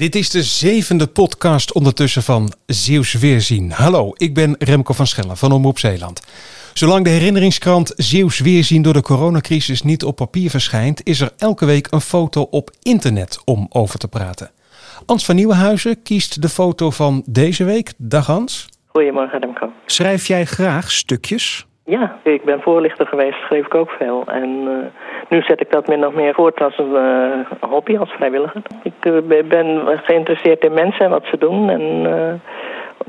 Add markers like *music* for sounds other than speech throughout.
Dit is de zevende podcast ondertussen van Zeeuws Weerzien. Hallo, ik ben Remco van Schellen van Omroep Zeeland. Zolang de herinneringskrant Zeeuws Weerzien door de coronacrisis niet op papier verschijnt, is er elke week een foto op internet om over te praten. Ans van Nieuwenhuizen kiest de foto van deze week. Dag Hans. Goedemorgen Remco. Schrijf jij graag stukjes? Ja, ik ben voorlichter geweest, schreef ik ook veel. En uh, nu zet ik dat min of meer voort als een uh, hobby, als vrijwilliger. Ik uh, ben geïnteresseerd in mensen en wat ze doen. En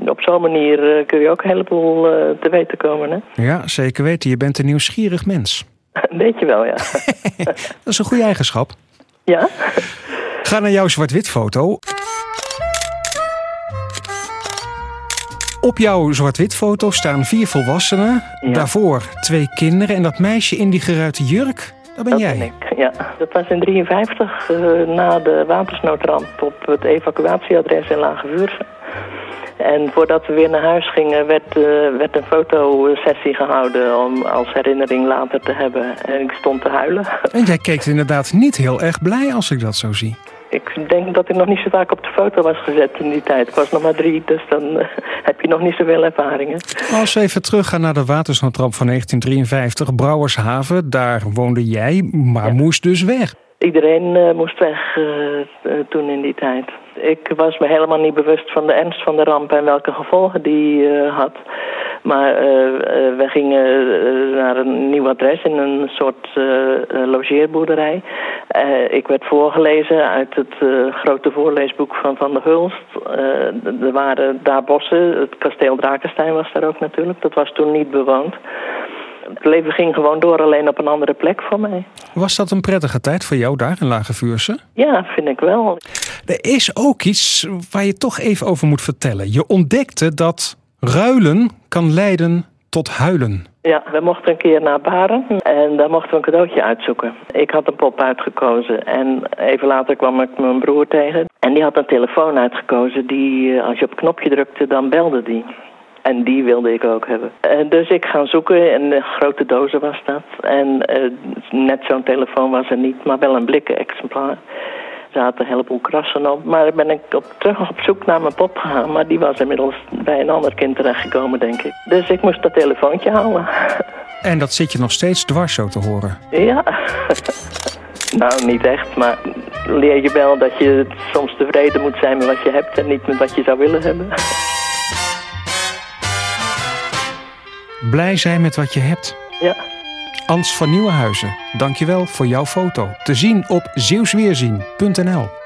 op zo'n manier kun je ook een heleboel te weten komen. Hè? Ja, zeker weten. Je bent een nieuwsgierig mens. *laughs* Weet je wel, ja. *laughs* dat is een goede eigenschap. Ja. Ga naar jouw zwart-wit foto. Op jouw zwart-wit foto staan vier volwassenen. Ja. Daarvoor twee kinderen. En dat meisje in die geruite jurk, dat ben Dat jij. ben ik, ja. Dat was in 53 uh, na de watersnoodramp op het evacuatieadres in Lage Vuursche. En voordat we weer naar huis gingen, werd, uh, werd een fotosessie gehouden om als herinnering later te hebben. En ik stond te huilen. En jij keek inderdaad niet heel erg blij als ik dat zo zie. Ik denk dat ik nog niet zo vaak op de foto was gezet in die tijd. Ik was nog maar drie, dus dan uh, *laughs* heb je nog niet zoveel ervaringen. Als we even teruggaan naar de watersnoodramp van 1953, Brouwershaven, daar woonde jij, maar Ja. moest dus weg. Iedereen uh, moest weg uh, toen in die tijd. Ik was me helemaal niet bewust van de ernst van de ramp en welke gevolgen die uh, had. Maar we gingen naar een nieuw adres in een soort logeerboerderij. ik werd voorgelezen uit het grote voorleesboek van Van der Hulst. er waren daar bossen, het kasteel Drakenstein was daar ook natuurlijk. Dat was toen niet bewoond. Het leven ging gewoon door, alleen op een andere plek voor mij. Was dat een prettige tijd voor jou daar in Lage Vuursche? Ja, vind ik wel. Er is ook iets waar je toch even over moet vertellen. Je ontdekte dat ruilen kan leiden tot huilen. Ja, we mochten een keer naar Baren en daar mochten we een cadeautje uitzoeken. Ik had een pop uitgekozen en even later kwam ik mijn broer tegen. En die had een telefoon uitgekozen die, als je op een knopje drukte, dan belde die. En die wilde ik ook hebben. Uh, dus ik ga zoeken en een grote dozen was dat. En uh, net zo'n telefoon was er niet, maar wel een blikken exemplaar. Zaten een heleboel krassen op. Maar ben ik op, terug op zoek naar mijn pop gegaan. Maar die was inmiddels bij een ander kind terechtgekomen, denk ik. Dus ik moest dat telefoontje halen. *laughs* En dat zit je nog steeds dwars zo te horen? Ja. *laughs* nou, niet echt, maar leer je wel dat je soms tevreden moet zijn met wat je hebt en niet met wat je zou willen hebben. Blij zijn met wat je hebt. Ja. Ans van Nieuwenhuizen, dankjewel voor jouw foto. Te zien op zeeuwsweerzien.nl